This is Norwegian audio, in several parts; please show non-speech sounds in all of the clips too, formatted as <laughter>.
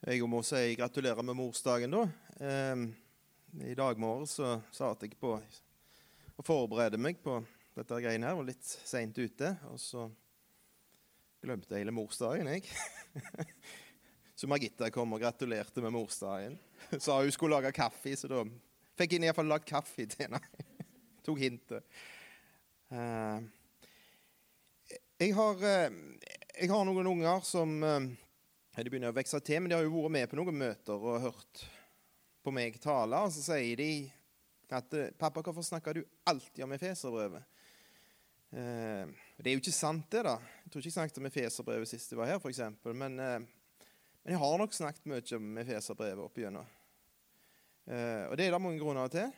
Jeg må si gratulerer med morsdagen, da. Eh, I dag morges så satt jeg på og forberedte meg på dette greiene her, var litt seint ute. Og så glemte jeg hele morsdagen, jeg. <laughs> så Margitta kom og gratulerte med morsdagen. <laughs> Sa hun skulle lage kaffe, så da fikk jeg iallfall lagd kaffe til henne. <laughs> Tok hintet. Eh, jeg har, eh, jeg har noen unger som eh, de begynner å vokse til, men de har jo vært med på noen møter og hørt på meg tale. Og så sier de at 'Pappa, hvorfor snakker du alltid om Efeserbrevet?' Eh, det er jo ikke sant, det. da. Jeg tror ikke jeg snakket om Efeserbrevet sist jeg var her, f.eks. Men, eh, men jeg har nok snakket mye om Efeserbrevet opp igjennom. Eh, og det er det mange grunner til.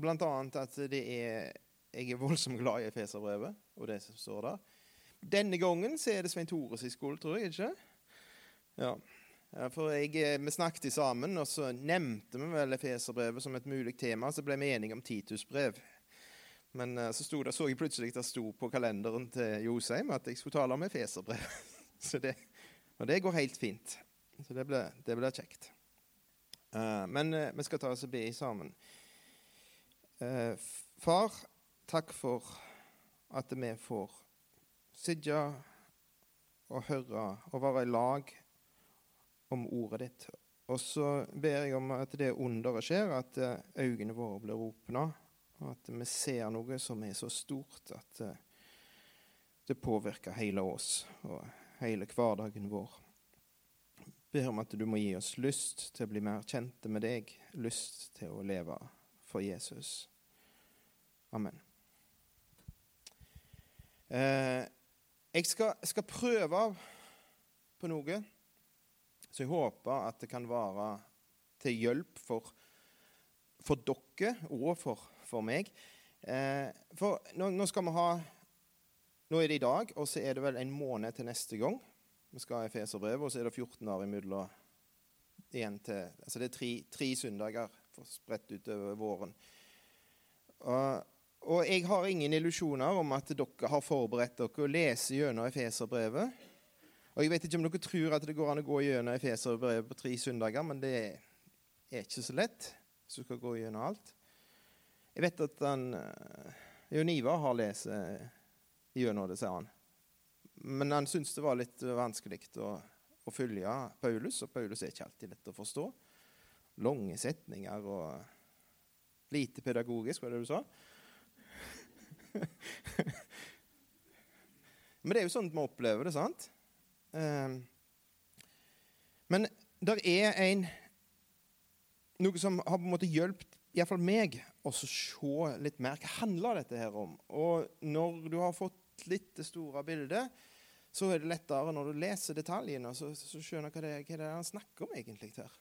Blant annet at det er, jeg er voldsomt glad i Efeserbrevet og det som står der. Denne gangen så er det Svein Tores i skole, tror jeg. ikke? Ja. For jeg, eh, Vi snakket sammen, og så nevnte vi vel Efeserbrevet som et mulig tema. Så ble vi enige om Titusbrev. Men uh, så, det, så jeg plutselig det sto på kalenderen til Josheim at jeg skulle tale om Efeserbrev. <laughs> det, og det går helt fint. Så det blir, det blir kjekt. Uh, men vi skal ta oss og be sammen. far, takk for at vi får sitte og høre og være i lag om ordet ditt. Og så ber jeg om at det underet skjer, at eh, øynene våre blir åpna, og at vi ser noe som er så stort at eh, det påvirker hele oss og hele hverdagen vår. Jeg ber om at du må gi oss lyst til å bli mer kjente med deg, lyst til å leve for Jesus. Amen. Eh, jeg skal, skal prøve på noe. Så jeg håper at det kan være til hjelp for, for dere og for, for meg. Eh, for nå, nå, skal vi ha Nå er det i dag, og så er det vel en måned til neste gang. Vi skal ha Efeserbrevet, og så er det 14 dager imellom igjen til Altså det er tre, tre søndager spredt utover våren. Og, og jeg har ingen illusjoner om at dere har forberedt dere å lese gjennom Efeserbrevet. Og Jeg vet ikke om dere tror at det går an å gå gjennom Efeserbrevet på tre søndager, men det er ikke så lett hvis du skal gå gjennom alt. Jeg vet at han, eh, Jon Ivar har lest eh, gjennom det, sier han. Men han syntes det var litt vanskelig å, å følge Paulus, og Paulus er ikke alltid lett å forstå. Lange setninger og lite pedagogisk, var det du sa? <laughs> Men det er jo sånn vi opplever det, sant? Ehm, men det er en, noe som har på en måte hjulpet iallfall meg å se litt mer hva handler dette her om. Og når du har fått litt det store bildet, så er det lettere når du leser detaljene, så, så skjønner hva det, hva det er han snakker om egentlig her.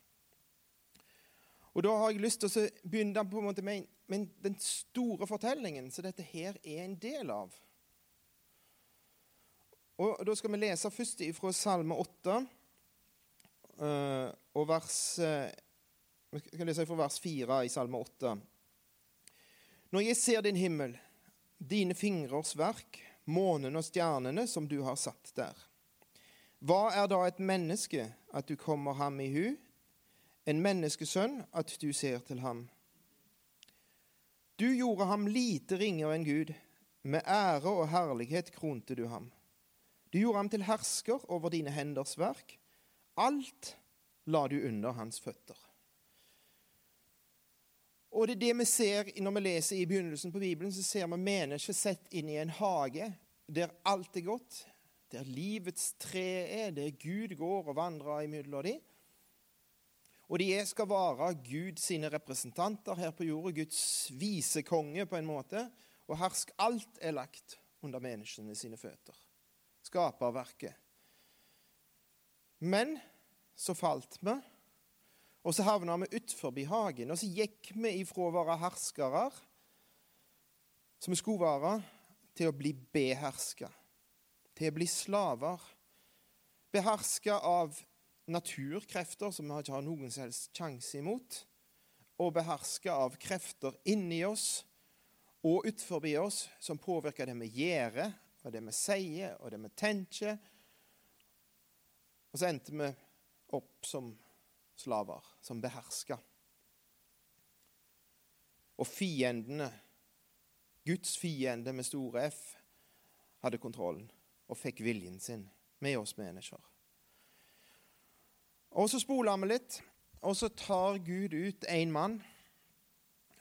Og Da har jeg lyst til å begynne på en måte med, med den store fortellingen som dette her er en del av. Og Da skal vi lese først fra Salme 8, eh, og vers eh, Vi skal lese fra vers 4 i Salme 8. Når jeg ser din himmel, dine fingrers verk, månen og stjernene som du har satt der. Hva er da et menneske at du kommer ham i hu, en menneskesønn at du ser til ham? Du gjorde ham lite ringere enn Gud, med ære og herlighet kronte du ham. Du gjorde ham til hersker over dine henders verk. Alt la du under hans føtter. Og det er det vi ser når vi leser i begynnelsen på Bibelen, så ser vi mennesker sett inn i en hage der alt er godt, der livets tre er, der Gud går og vandrer imellom dem. Og de skal være Gud sine representanter her på jorda, Guds visekonge på en måte. Og hersk alt er lagt under menneskene sine føtter skaperverket. Men så falt vi, og så havna vi utfor hagen. Og så gikk vi ifra å være herskere, som vi skulle være, til å bli beherska. Til å bli slaver. Beherska av naturkrefter som vi ikke har noen som helst sjanse imot. Og beherska av krefter inni oss og utenfor oss som påvirker det vi gjør, og det vi sier, og det vi tenker. Og så endte vi opp som slaver som beherska. Og fiendene, Guds fiende med store F, hadde kontrollen og fikk viljen sin med oss mennesker. Og så spoler vi litt, og så tar Gud ut en mann.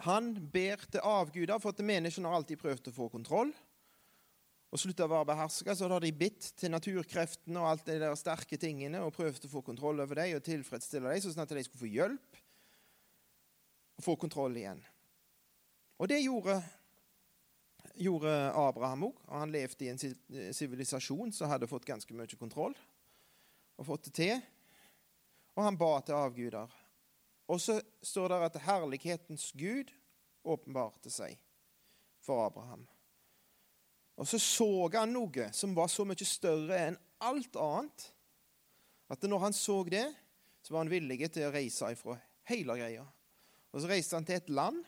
Han ber til avguder, for at menneskene har alltid prøvd å få kontroll og slutta å være beherska, så har de bitt til naturkreftene og alt de der sterke tingene og prøvd å få kontroll over dem og tilfredsstille dem, sånn at de skulle få hjelp og få kontroll igjen. Og det gjorde, gjorde Abraham òg. Og han levde i en sivilisasjon som hadde fått ganske mye kontroll og fått det til. Og han ba til avguder. Og så står det at herlighetens Gud åpenbarte seg for Abraham. Og så så han noe som var så mye større enn alt annet, at når han så det, så var han villig til å reise ifra hele greia. Og så reiste han til et land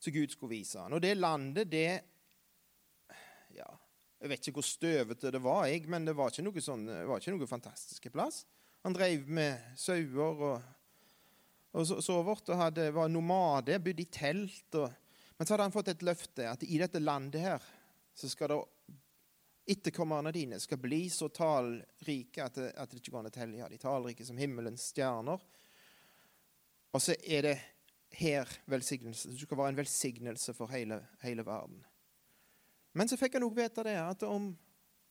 som Gud skulle vise han. Og det landet, det Ja, jeg vet ikke hvor støvete det var, jeg, men det var ikke noe, sånn, var ikke noe fantastiske plass. Han drev med sauer og, og så vårt, og hadde, var nomade, bodde i telt. Og, men så hadde han fått et løfte at i dette landet her så skal det etterkommerne dine skal bli så tallrike at det, at det ikke går an å telle. Ja, de tallrike som himmelens stjerner. Og så er det her velsignelse. Du skal være en velsignelse for hele, hele verden. Men så fikk han òg vite det at om,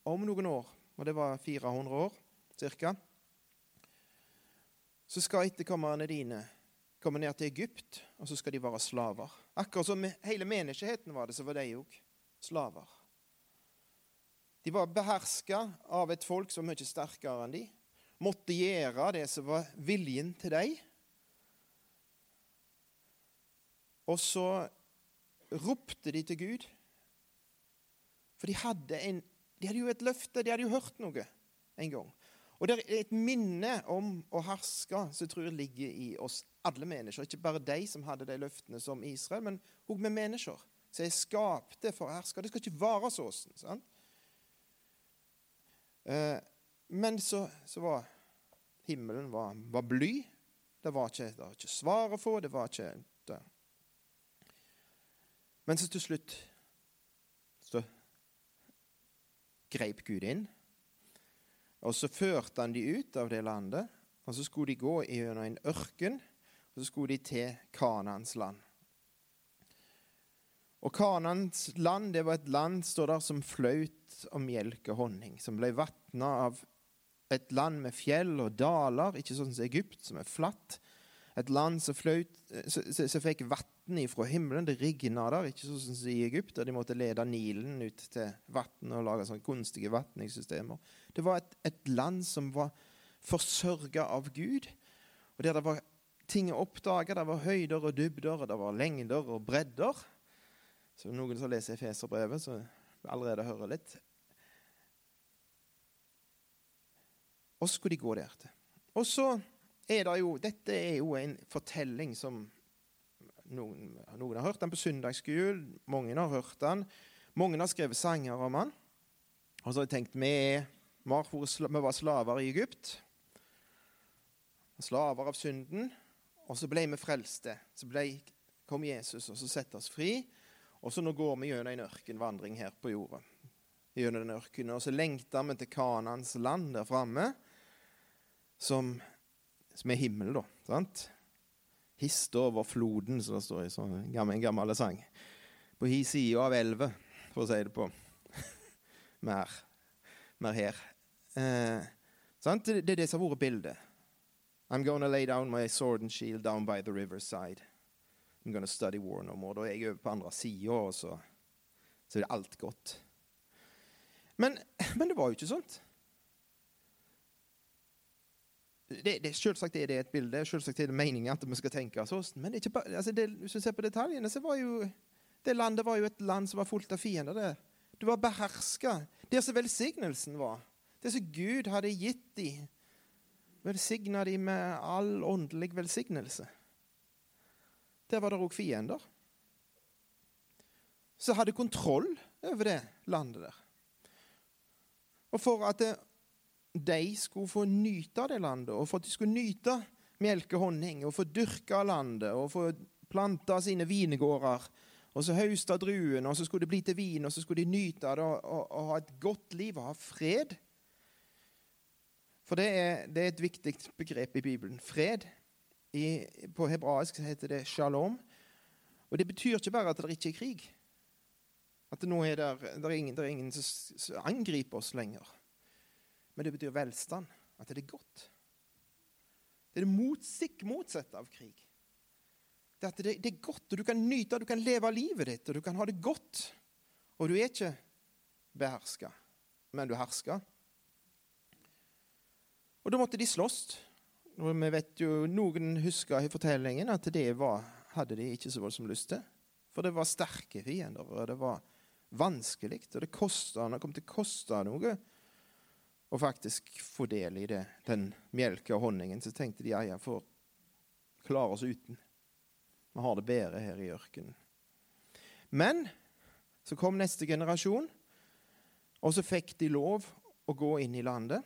om, noen år, og det var 400 år ca., så skal etterkommerne dine komme ned til Egypt, og så skal de være slaver. Akkurat som hele menigheten var det, så var de òg slaver. De var beherska av et folk som var mye sterkere enn de. Måtte gjøre det som var viljen til dem. Og så ropte de til Gud. For de hadde, en, de hadde jo et løfte, de hadde jo hørt noe en gang. Og det er et minne om å herske som jeg tror ligger i oss alle mennesker. Ikke bare de som hadde de løftene som Israel, men òg med mennesker som er skapte for å herske. Det skal ikke være sånn. sant? Eh, men så, så, var himmelen var, var bly. Det var ikke, ikke svar å få. Det var ikke det. Men så til slutt så greip Gud inn. Og så førte han de ut av det landet, og så skulle de gå gjennom en ørken, og så skulle de til Kanans land. Og Kanans land det var et land står der, som flaut om melk og honning, som ble vatna av et land med fjell og daler, ikke sånn som Egypt, som er flatt. Et land som, fløyt, som fikk vann ifra himmelen. Det rigna der, ikke sånn som i Egypt, der de måtte lede Nilen ut til vann og lage sånne kunstige vatningssystemer. Det var et, et land som var forsørga av Gud, og der det var ting å oppdage. Det var høyder og dybder, og det var lengder og bredder. Så noen som leser Efeserbrevet, så allerede hører litt. Og skulle de gå der til. Og så er det jo Dette er jo en fortelling som noen, noen har hørt den på søndagsskolen, mange har hørt den. Mange har skrevet sanger om den. Og så har jeg tenkt vi, vi var slaver i Egypt. Slaver av synden. Og så ble vi frelste. Så ble, kom Jesus og så satte oss fri. Og så nå går vi gjennom en ørkenvandring her på jorda. Gjennom den ørkenen, Og så lengter vi til Kanans land der framme, som, som, er himmel, da. sant? Hist over floden, som det står i sånn en gammel sang. På hi side av elva, for å si det på <laughs> mer, mer her. Eh, sant? Det, det er det som har vært bildet. I'm gonna lay down my sword and shield down by the riverside. I'm gonna study war no more. Da er jeg over på andre sida, og så, så, er det alt godt. Men, men, det var jo ikke sånt. Det, det, selvsagt er det et bilde, selvsagt er det meningen at vi skal tenke sånn. Men det bare, altså det, hvis du ser på detaljene, så var jo det landet var jo et land som var fullt av fiender. Det, Du var beherska. Der som velsignelsen var. Det som Gud hadde gitt dem. Velsigna dem med all åndelig velsignelse. Der var det òg fiender. Som hadde kontroll over det landet der. Og for at de skulle få nyte av det landet, og for at de skulle nyte melke og honning, og få dyrke landet, og få plante sine vingårder, og så høste druene, og så skulle det bli til vin, og så skulle de nyte av det og, og, og, ha et godt liv og ha fred. For det er, det er et viktig begrep i Bibelen. Fred. I, på hebraisk heter det shalom. Og det betyr ikke bare at det ikke er krig. At nå er det, der er ingen, det er ingen som angriper oss lenger. Men det betyr velstand. At det er godt. Det er det motstikk motsatte av krig. Det at det, det, er godt, og du kan nyte, du kan leve livet ditt, og du kan ha det godt. Og du er ikke beherska, men du hersker. Og da måtte de slåss. Vi vet jo, Noen husker i fortellingen at det var, hadde de ikke så voldsomt lyst til. For det var sterke fiender, og det var vanskelig, og det, kostet, det kom til å koste noe å faktisk få del i det, den melka og honningen. Så tenkte de ja, ja, får klare oss uten. Vi har det bedre her i ørkenen. Men så kom neste generasjon, og så fikk de lov å gå inn i landet.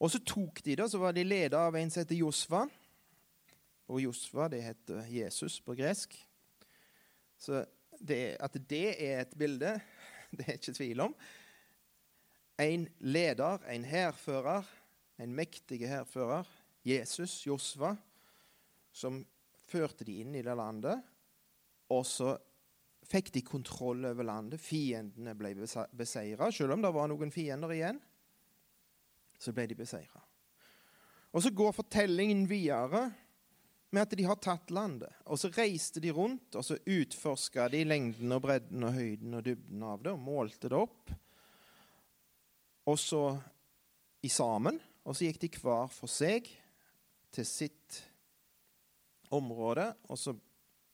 Og så tok de det, så var de leda av en som heter Josva. Og Josva, det heter Jesus på gresk. Så det, at det er et bilde, <laughs> det er ikke tvil om. En leder, en hærfører, en mektig hærfører, Jesus, Josva, som førte de inn i det landet. Og så fikk de kontroll over landet. Fiendene ble beseira. Selv om det var noen fiender igjen, så ble de beseira. Og så går fortellingen videre med at de har tatt landet. Og så reiste de rundt og så utforska de lengden og bredden og høyden og dybden av det og målte det opp. Og så i sammen. Og så gikk de hver for seg til sitt område, og så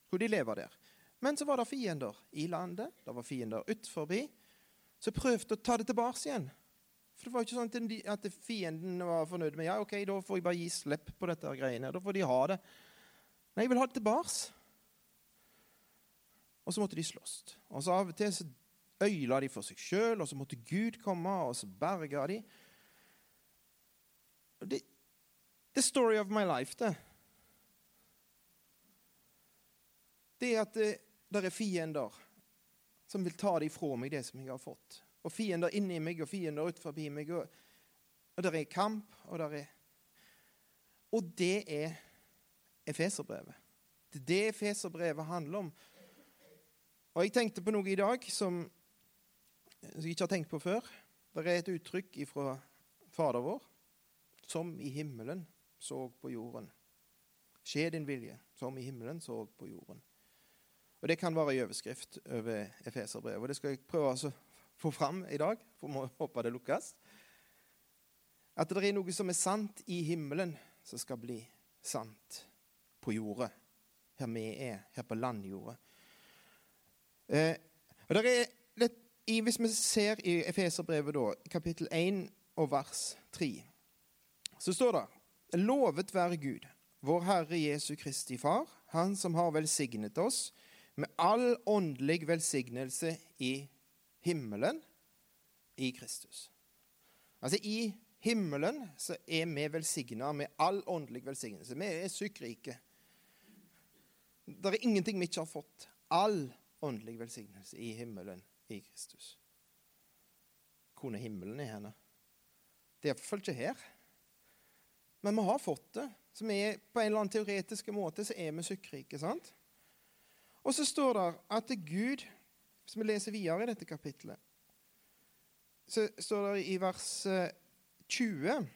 skulle de leve der. Men så var det fiender i landet, det var fiender utenfor, så prøvde å ta det tilbake igjen. For det var ikke sånn at fienden var fornøyd med ja, ok, da får jeg bare gi slipp på dette greiene. Da får de ha det. Nei, jeg vil ha det tilbake. Og så måtte de slåss. Og så av og til så øyla de for seg sjøl, og så måtte Gud komme, og så berga de. Det, the story of my life, det. Det at det, det er fiender som vil ta det ifra meg, det som jeg har fått. Og fiender inni meg og fiender ut forbi meg. Og, og det er kamp, og det er Og det er Efeserbrevet. Det er det Efeserbrevet handler om. Og jeg tenkte på noe i dag som jeg ikke har tenkt på før. Det er et uttrykk fra Fader vår, som i himmelen så på jorden. Skje din vilje, som i himmelen så på jorden. Og Det kan være i overskrift over Efeserbrevet. Og det skal jeg prøve å få fram i dag, for å håpe det lukkes. At det er noe som er sant i himmelen, som skal bli sant på jordet. Her vi er, her på landjordet. Eh, og der er litt, i, Hvis vi ser i Efeserbrevet, da, kapittel 1 og vers 3, så står det Lovet være Gud, vår Herre Jesu Kristi Far, Han som har velsignet oss med all åndelig velsignelse i himmelen i Kristus. Altså I himmelen så er vi velsigna med all åndelig velsignelse. Vi er sykkrike. Det er ingenting vi ikke har fått. All åndelig velsignelse i himmelen i Kristus. Er himmelen i henne? Det er iallfall ikke her. Men vi har fått det. Så vi er, på en eller annen teoretisk måte så er vi sykkrike. sant? Og så står det at Gud Hvis vi leser videre i dette kapitlet, så står det i vers 20 eh,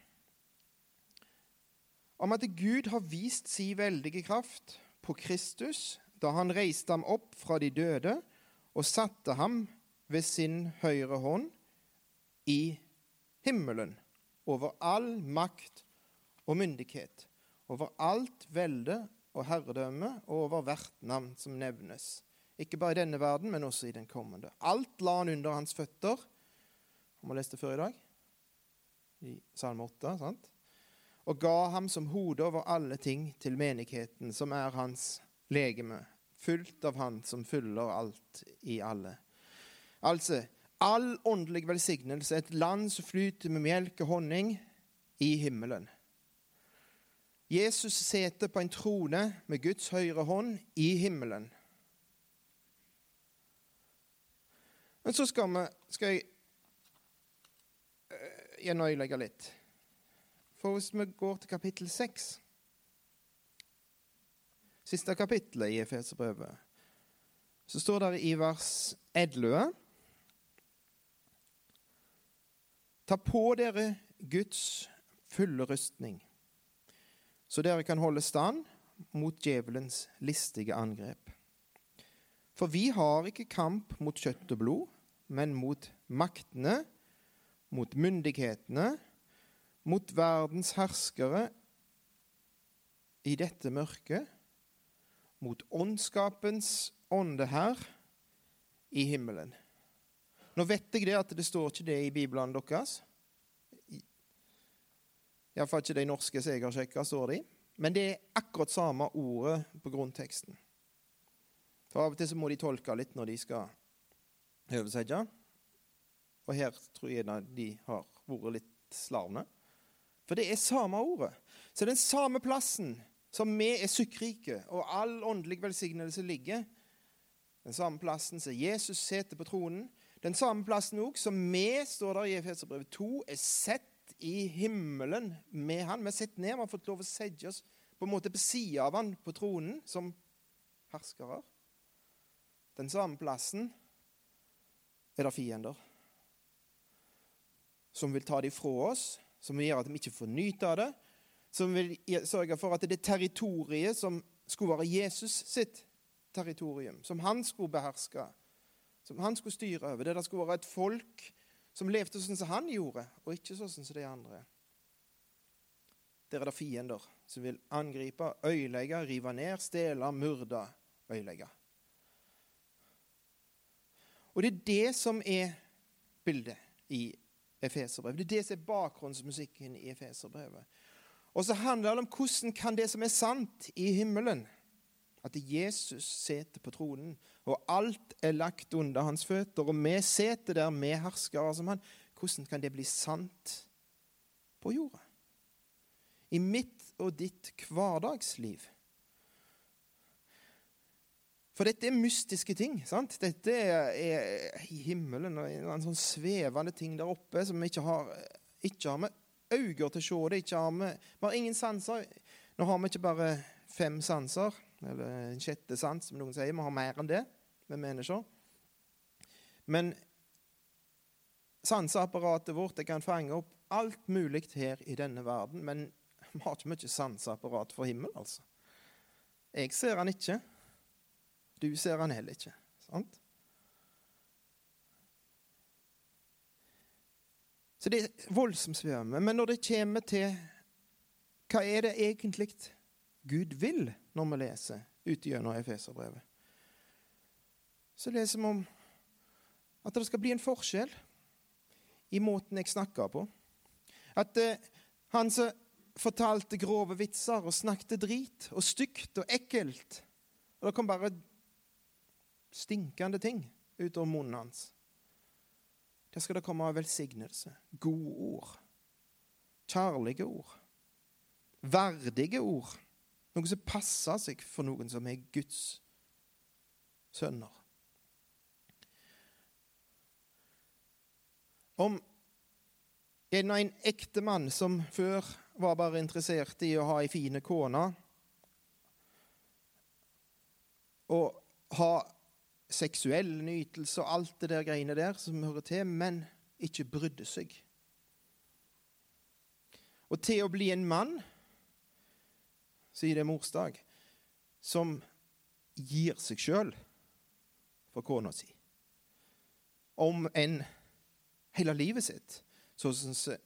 om at Gud har vist sin veldige kraft på Kristus da han reiste ham opp fra de døde og satte ham ved sin høyre hånd i himmelen, over all makt og myndighet, over alt velde og herredømme og over hvert navn som nevnes. Ikke bare i denne verden, men også i den kommende. Alt la han under hans føtter. Om å lese det før i dag? I Salme 8. sant? Og ga ham som hode over alle ting til menigheten, som er hans legeme, fullt av Han som fyller alt i alle. Altså, all åndelig velsignelse, et land som flyter med melk og honning, i himmelen. Jesus seter på en trone med Guds høyre hånd i himmelen. Men så skal, vi, skal jeg uh, gjenøyelegge litt. For hvis vi går til kapittel 6 Siste kapittelet i Efeserbrevet, så står det i vers 11 Ta på dere Guds fulle rustning, så dere kan holde stand mot djevelens listige angrep. For vi har ikke kamp mot kjøtt og blod, men mot maktene, mot myndighetene, mot verdens herskere i dette mørket, mot åndskapens ånde her i himmelen. Nå vet jeg det at det står ikke det i Bibelen deres. Iallfall ikke de norske som jeg har sjekka, står det i. Men det er akkurat samme ordet på grunnteksten. For Av og til så må de tolke litt når de skal oversette. Og her tror jeg de har vært litt slavne. For det er samme ordet. Så den samme plassen som vi er sukkrike, og all åndelig velsignelse ligger, den samme plassen som Jesus sitter på tronen, den samme plassen òg som vi, står der i Efeserbrevet 2, er sett i himmelen med han. Vi har sett ned, vi har fått lov å sette oss på en måte på sida av han på tronen som herskere. Den samme plassen er det fiender som vil ta det fra oss, som vil gjøre at vi ikke får nyte av det, som vil sørge for at det territoriet som skulle være Jesus sitt territorium, som han skulle beherske, som han skulle styre over, det der skulle være et folk som levde sånn som han gjorde, og ikke sånn som de andre. Der er det fiender som vil angripe, øyelegge, rive ned, stjele, myrde, øyelegge. Og det er det som er bildet i Efeserbrevet. Det er det som er bakgrunnsmusikken i Efeserbrevet. Og så handler det om hvordan kan det som er sant i himmelen, at Jesus sitter på tronen, og alt er lagt under hans føtter, og vi sitter der med herskere som han, hvordan kan det bli sant på jorda? I mitt og ditt hverdagsliv. For dette er mystiske ting. sant? Dette er, i himmelen og en sånn svevende ting der oppe som vi ikke har, ikke har med øyne til å se det. Ikke har med, vi har ingen sanser. Nå har vi ikke bare fem sanser, eller en sjette sans, som noen sier. Vi har mer enn det, vi mennesker. Men sanseapparatet vårt det kan fange opp alt mulig her i denne verden. Men vi har ikke mye sanseapparat for himmel, altså. Jeg ser han ikke. Du ser han heller ikke. Sant? Så det er voldsomt svømme. Men når det kommer til hva er det egentlig Gud vil når vi leser ut gjennom Efeserbrevet, så leser vi om at det skal bli en forskjell i måten jeg snakker på. At eh, han som fortalte grove vitser og snakket drit og stygt og ekkelt og Det kom bare stinkende ting ut av munnen hans. Der skal det komme av velsignelse, gode ord, kjærlige ord, verdige ord. Noe som passer seg for noen som er Guds sønner. Om en, en ektemann som før var bare interessert i å ha ei fine kone og ha seksuell nytelse og alt det der greiene der som hører til, men ikke brydde seg. Og til å bli en mann, sier det morsdag, som gir seg sjøl for kona si. Om enn hele livet sitt, sånn som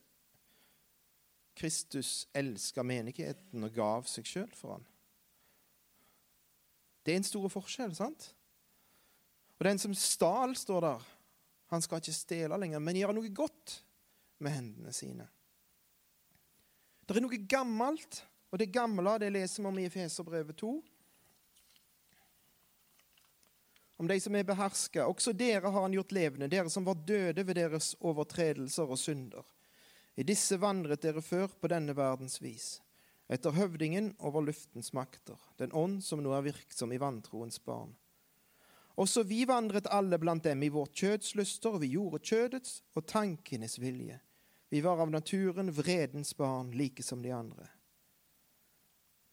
Kristus elska menigheten og gav seg sjøl for han. Det er en stor forskjell, sant? Og den som stal, står der, han skal ikke stjele lenger, men gjøre noe godt med hendene sine. Det er noe gammelt, og det gamle det leser vi om i Efeserbrevet 2. om de som er beherska. Også dere har han gjort levende, dere som var døde ved deres overtredelser og synder. I disse vandret dere før på denne verdens vis, etter høvdingen over luftens makter, den ånd som nå er virksom i vantroens barn. Også vi vandret alle blant dem i vårt kjøds lyster, og vi gjorde kjødets og tankenes vilje. Vi var av naturen vredens barn, like som de andre.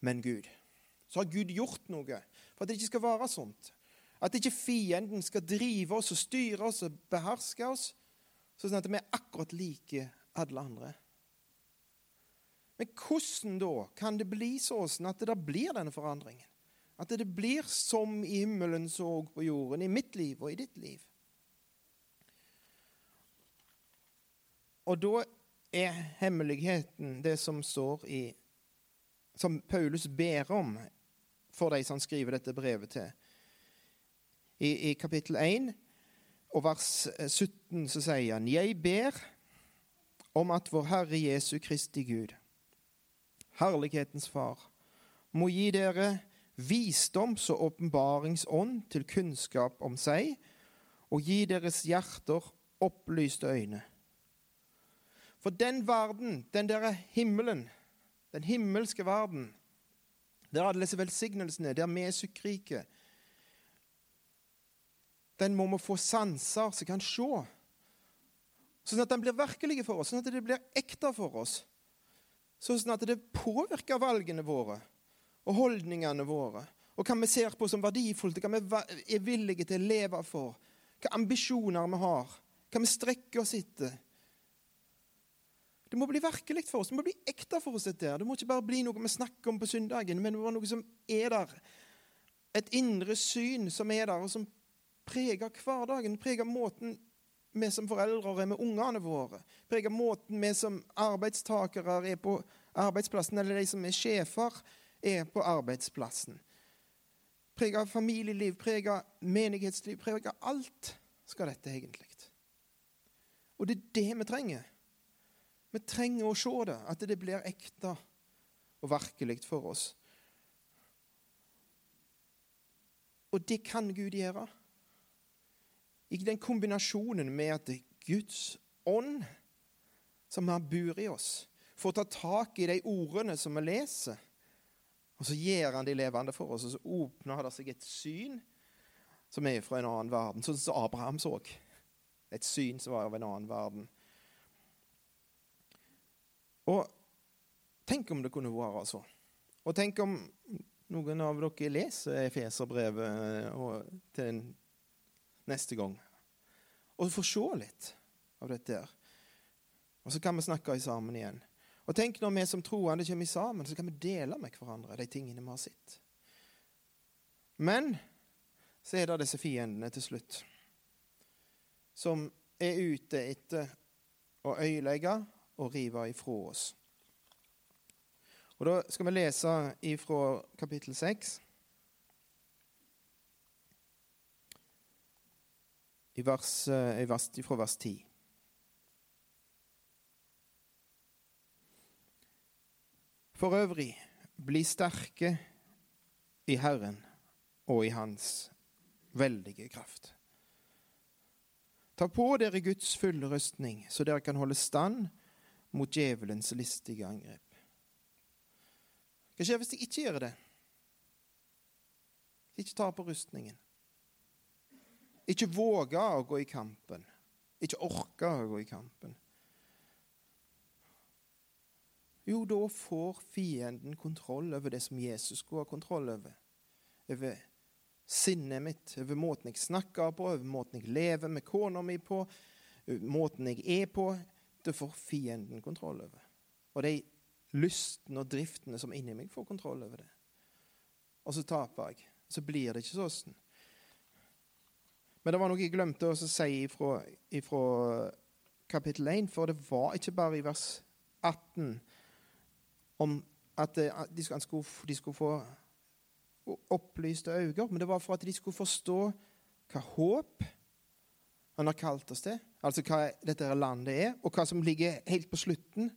Men Gud, så har Gud gjort noe for at det ikke skal være sånt. At ikke fienden skal drive oss og styre oss og beherske oss, sånn at vi er akkurat like alle andre. Men hvordan da kan det bli sånn at det da blir denne forandringen? At det blir som i himmelen så på jorden, i mitt liv og i ditt liv? Og da er hemmeligheten det som står i Som Paulus ber om for de som skriver dette brevet til i, i kapittel 1 og vers 17 så sier han Jeg ber om at vår Herre Jesu Kristi Gud, herlighetens Far, må gi dere visdoms- og åpenbaringsånd til kunnskap om seg, og gi deres hjerter opplyste øyne. For den verden, den der himmelen, den himmelske verden, der alle disse velsignelsene, der vi er sukkrike, den må vi få sanser som kan se. Sånn at den blir virkelig for oss, sånn at det blir ekte for oss. Sånn at det påvirker valgene våre og holdningene våre. Og hva vi ser på som verdifullt, hva vi er villige til å leve for. Hva ambisjoner vi har, hva vi strekker oss etter. Det må bli virkelig for oss, det må bli ekte for oss. dette. Det må ikke bare bli noe vi snakker om på søndagen, men det må være noe som er der. Et indre syn som er der, og som preger hverdagen, preger måten vi som foreldre er med ungene våre, preger måten vi som arbeidstakere er på arbeidsplassen, eller de som er sjefer, er på arbeidsplassen. Preger familieliv, preger menighetsliv, preger alt skal dette egentlig. Og det er det vi trenger. Vi trenger å se det, at det blir ekte og virkelig for oss. Og det kan Gud gjøre i den kombinasjonen med at Guds ånd, som har bor i oss, får ta tak i de ordene som vi leser, og så gjør han de levende for oss, og så åpner det seg et syn som er fra en annen verden, sånn som Abraham så. Et syn som var av en annen verden. Og tenk om det kunne være så. Og tenk om noen av dere leser Efeserbrevet til neste gang. Og får se litt av dette. Og så kan vi snakke sammen igjen. Og tenk når vi som troende kommer sammen, så kan vi dele med hverandre de tingene vi har sett. Men så er det disse fiendene til slutt, som er ute etter å øyelegge og rive ifra oss. Og Da skal vi lese ifra kapittel 6. i vers, eh, vers, fra vers 10. For øvrig, bli sterke i Herren og i Hans veldige kraft. Ta på dere Guds fulle rustning, så dere kan holde stand mot djevelens listige angrep. Hva skjer hvis de ikke gjør det? Ikke tar på rustningen? Ikke våge å gå i kampen. Ikke orke å gå i kampen. Jo, da får fienden kontroll over det som Jesus skulle ha kontroll over. Over sinnet mitt, over måten jeg snakker på, over måten jeg lever med kona mi på, måten jeg er på. Det får fienden kontroll over. Og de lystene og driftene som inni meg, får kontroll over det. Og så taper jeg. Så blir det ikke sånn. Men det var noe jeg glemte å si ifra, ifra kapittel 1, for det var ikke bare i vers 18 om at de skulle, de skulle få opplyste øyne, men det var for at de skulle forstå hva håp han har kalt oss til, altså hva dette landet er, og hva som ligger helt på slutten.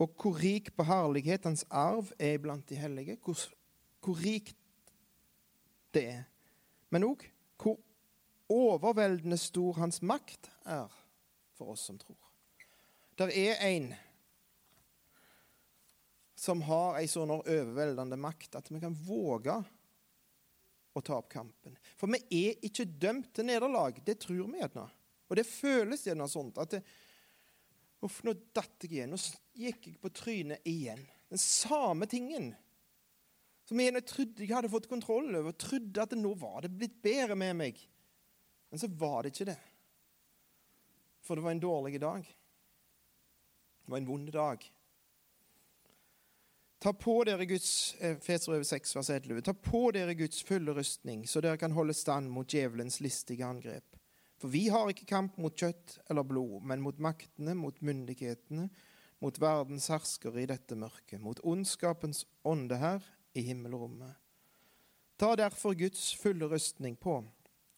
Og hvor rik på herlighet hans arv er blant de hellige. Hvor, hvor rikt det er men òg hvor overveldende stor hans makt er for oss som tror. Der er en som har ei sånn overveldende makt at vi kan våge å ta opp kampen. For vi er ikke dømt til nederlag. Det tror vi gjerne. Og det føles gjerne sånn at det, Uff, nå datt jeg igjen. Nå gikk jeg på trynet igjen. Den samme tingen som jeg trodde jeg hadde fått kontroll over. Trodde at nå var det blitt bedre med meg. Men så var det ikke det. For det var en dårlig dag. Det var en vond dag. Ta på dere Guds eh, 6, vers 11. Ta på dere Guds fulle rustning, så dere kan holde stand mot djevelens listige angrep. For vi har ikke kamp mot kjøtt eller blod, men mot maktene, mot myndighetene, mot verdens herskere i dette mørket, mot ondskapens ånde her i himmelrommet. Ta derfor Guds fulle rustning på,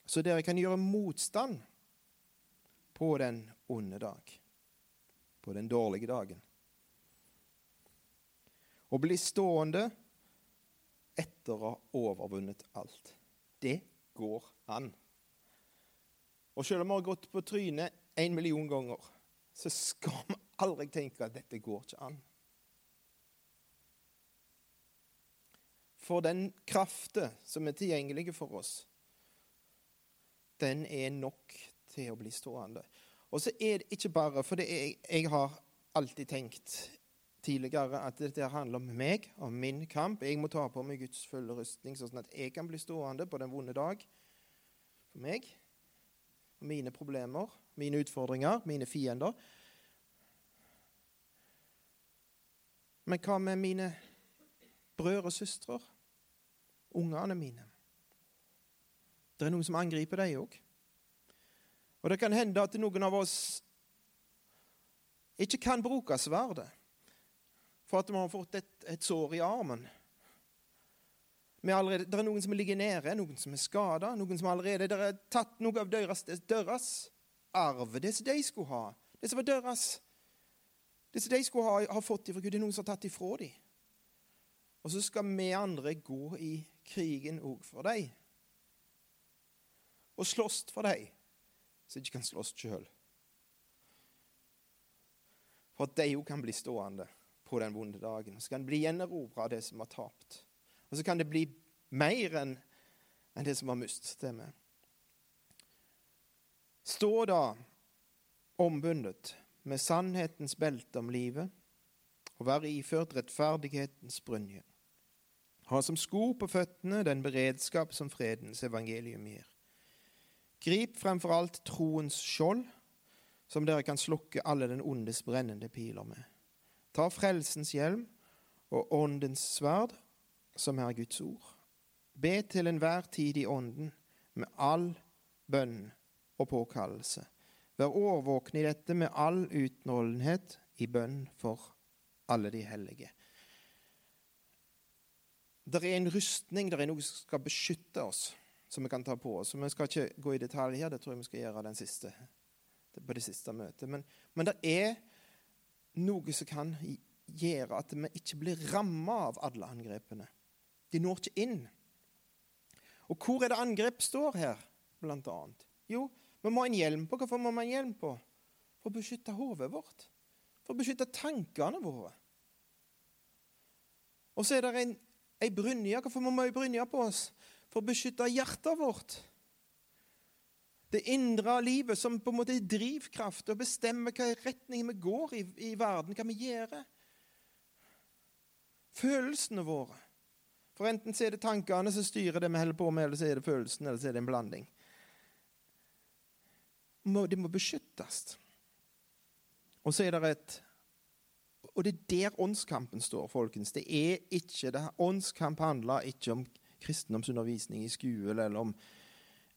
så dere kan gjøre motstand på den onde dag, på den dårlige dagen. Og bli stående etter å ha overvunnet alt. Det går an. Og selv om vi har gått på trynet en million ganger, så skal vi aldri tenke at dette går ikke an. For den kraften som er tilgjengelig for oss, den er nok til å bli stående. Og så er det ikke bare For jeg, jeg har alltid tenkt tidligere at dette handler om meg, om min kamp. Jeg må ta på meg Guds fulle rustning, sånn at jeg kan bli stående på den vonde dag for meg mine problemer, mine utfordringer, mine fiender. Men hva med mine brødre og søstre? Ungene mine? Det er noen som angriper dem òg. Og det kan hende at noen av oss ikke kan bruke sverdet for at vi har fått et, et sår i armen allerede, det er noen som ligger nede, noen som er skada, noen som allerede har tatt noe av deres, deres arv, det som de skulle ha. Det som var deres. Det som de skulle ha, ha fått ifra Gud, det er noen som har tatt ifra dem. Og så skal vi andre gå i krigen òg for dem. Og slåss for dem de ikke kan slåss sjøl. For at de òg kan bli stående på den vonde dagen. Så kan det bli gjenerobra av det som har tapt. Og så kan det bli mer enn en det som var med. Stå da ombundet med sannhetens belte om livet og være iført rettferdighetens brynje. Ha som sko på føttene den beredskap som fredens evangelium gir. Grip fremfor alt troens skjold, som dere kan slukke alle den ondes brennende piler med. Ta frelsens hjelm og åndens sverd, som er Guds ord. Be til enhver tid i Ånden, med all bønn og påkallelse. Vær årvåkne i dette med all utholdenhet i bønn for alle de hellige. Det er en rustning, det er noe som skal beskytte oss, som vi kan ta på oss. Vi skal ikke gå i detalj her, det tror jeg vi skal gjøre siste, på det siste møtet. Men, men det er noe som kan gjøre at vi ikke blir ramma av alle angrepene. De når ikke inn. Og hvor er det angrep står her, blant annet? Jo, vi må ha en hjelm på. Hvorfor må vi ha en hjelm på? For å beskytte hodet vårt. For å beskytte tankene våre. Og så er det en, ei brynje. Hvorfor må vi ha ei brynje på oss? For å beskytte hjertet vårt. Det indre livet som på en måte er drivkraft og bestemmer hva retning vi går i, i verden, hva vi gjør. Følelsene våre. For enten så er det tankene som styrer det vi holder på med, eller så er det følelsen, eller så er det en blanding. Det må beskyttes. Og så er det et Og det er der åndskampen står, folkens. Det er ikke det. Åndskamp handler ikke om kristendomsundervisning i skolen eller om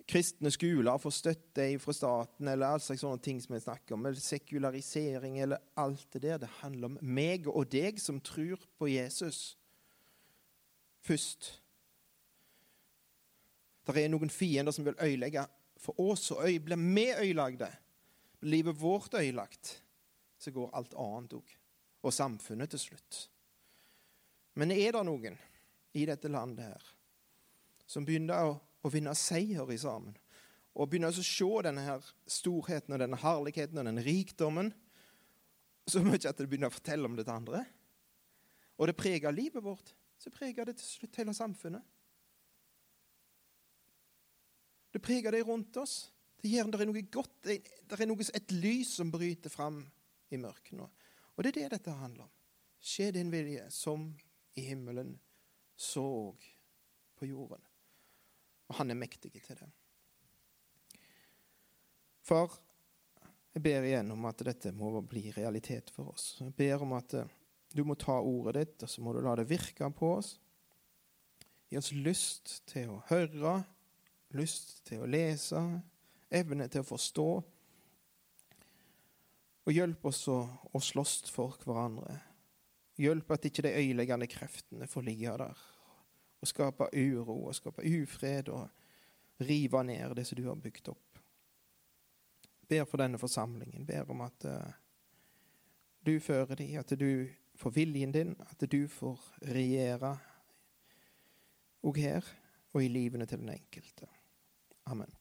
kristne skoler får støtte fra staten, eller all slags sånne ting som vi snakker om, eller sekularisering, eller alt det der. Det handler om meg og deg som tror på Jesus først. Det er noen fiender som vil øyelegge for oss, og øy, blir vi øyelagde, livet vårt øyelagt, så går alt annet òg. Og samfunnet til slutt. Men er det noen i dette landet her som begynner å, å vinne seier i sammen. Og begynne å se denne her storheten og denne herligheten og denne rikdommen så mye at det begynner å fortelle om det til andre. Og det preger livet vårt. Så preger det til slutt hele samfunnet. Det preger det rundt oss. Det gjør det er noe godt, det er noe, et lys som bryter fram i mørket nå. Og det er det dette handler om. Skje din vilje, som i himmelen, så òg på jorden. Og han er mektig til det. Far, jeg ber igjen om at dette må bli realitet for oss. Jeg ber om at eh, du må ta ordet ditt, og så må du la det virke på oss. Gi oss lyst til å høre, lyst til å lese, evne til å forstå. Og hjelp oss å, å slåss for hverandre. Hjelp at ikke de øyeleggende kreftene får ligge der og skape uro og skape ufred og rive ned det som du har bygd opp ber for denne forsamlingen. Ber om at uh, du fører dem, at du får viljen din, at du får regjere òg her og i livene til den enkelte. Amen.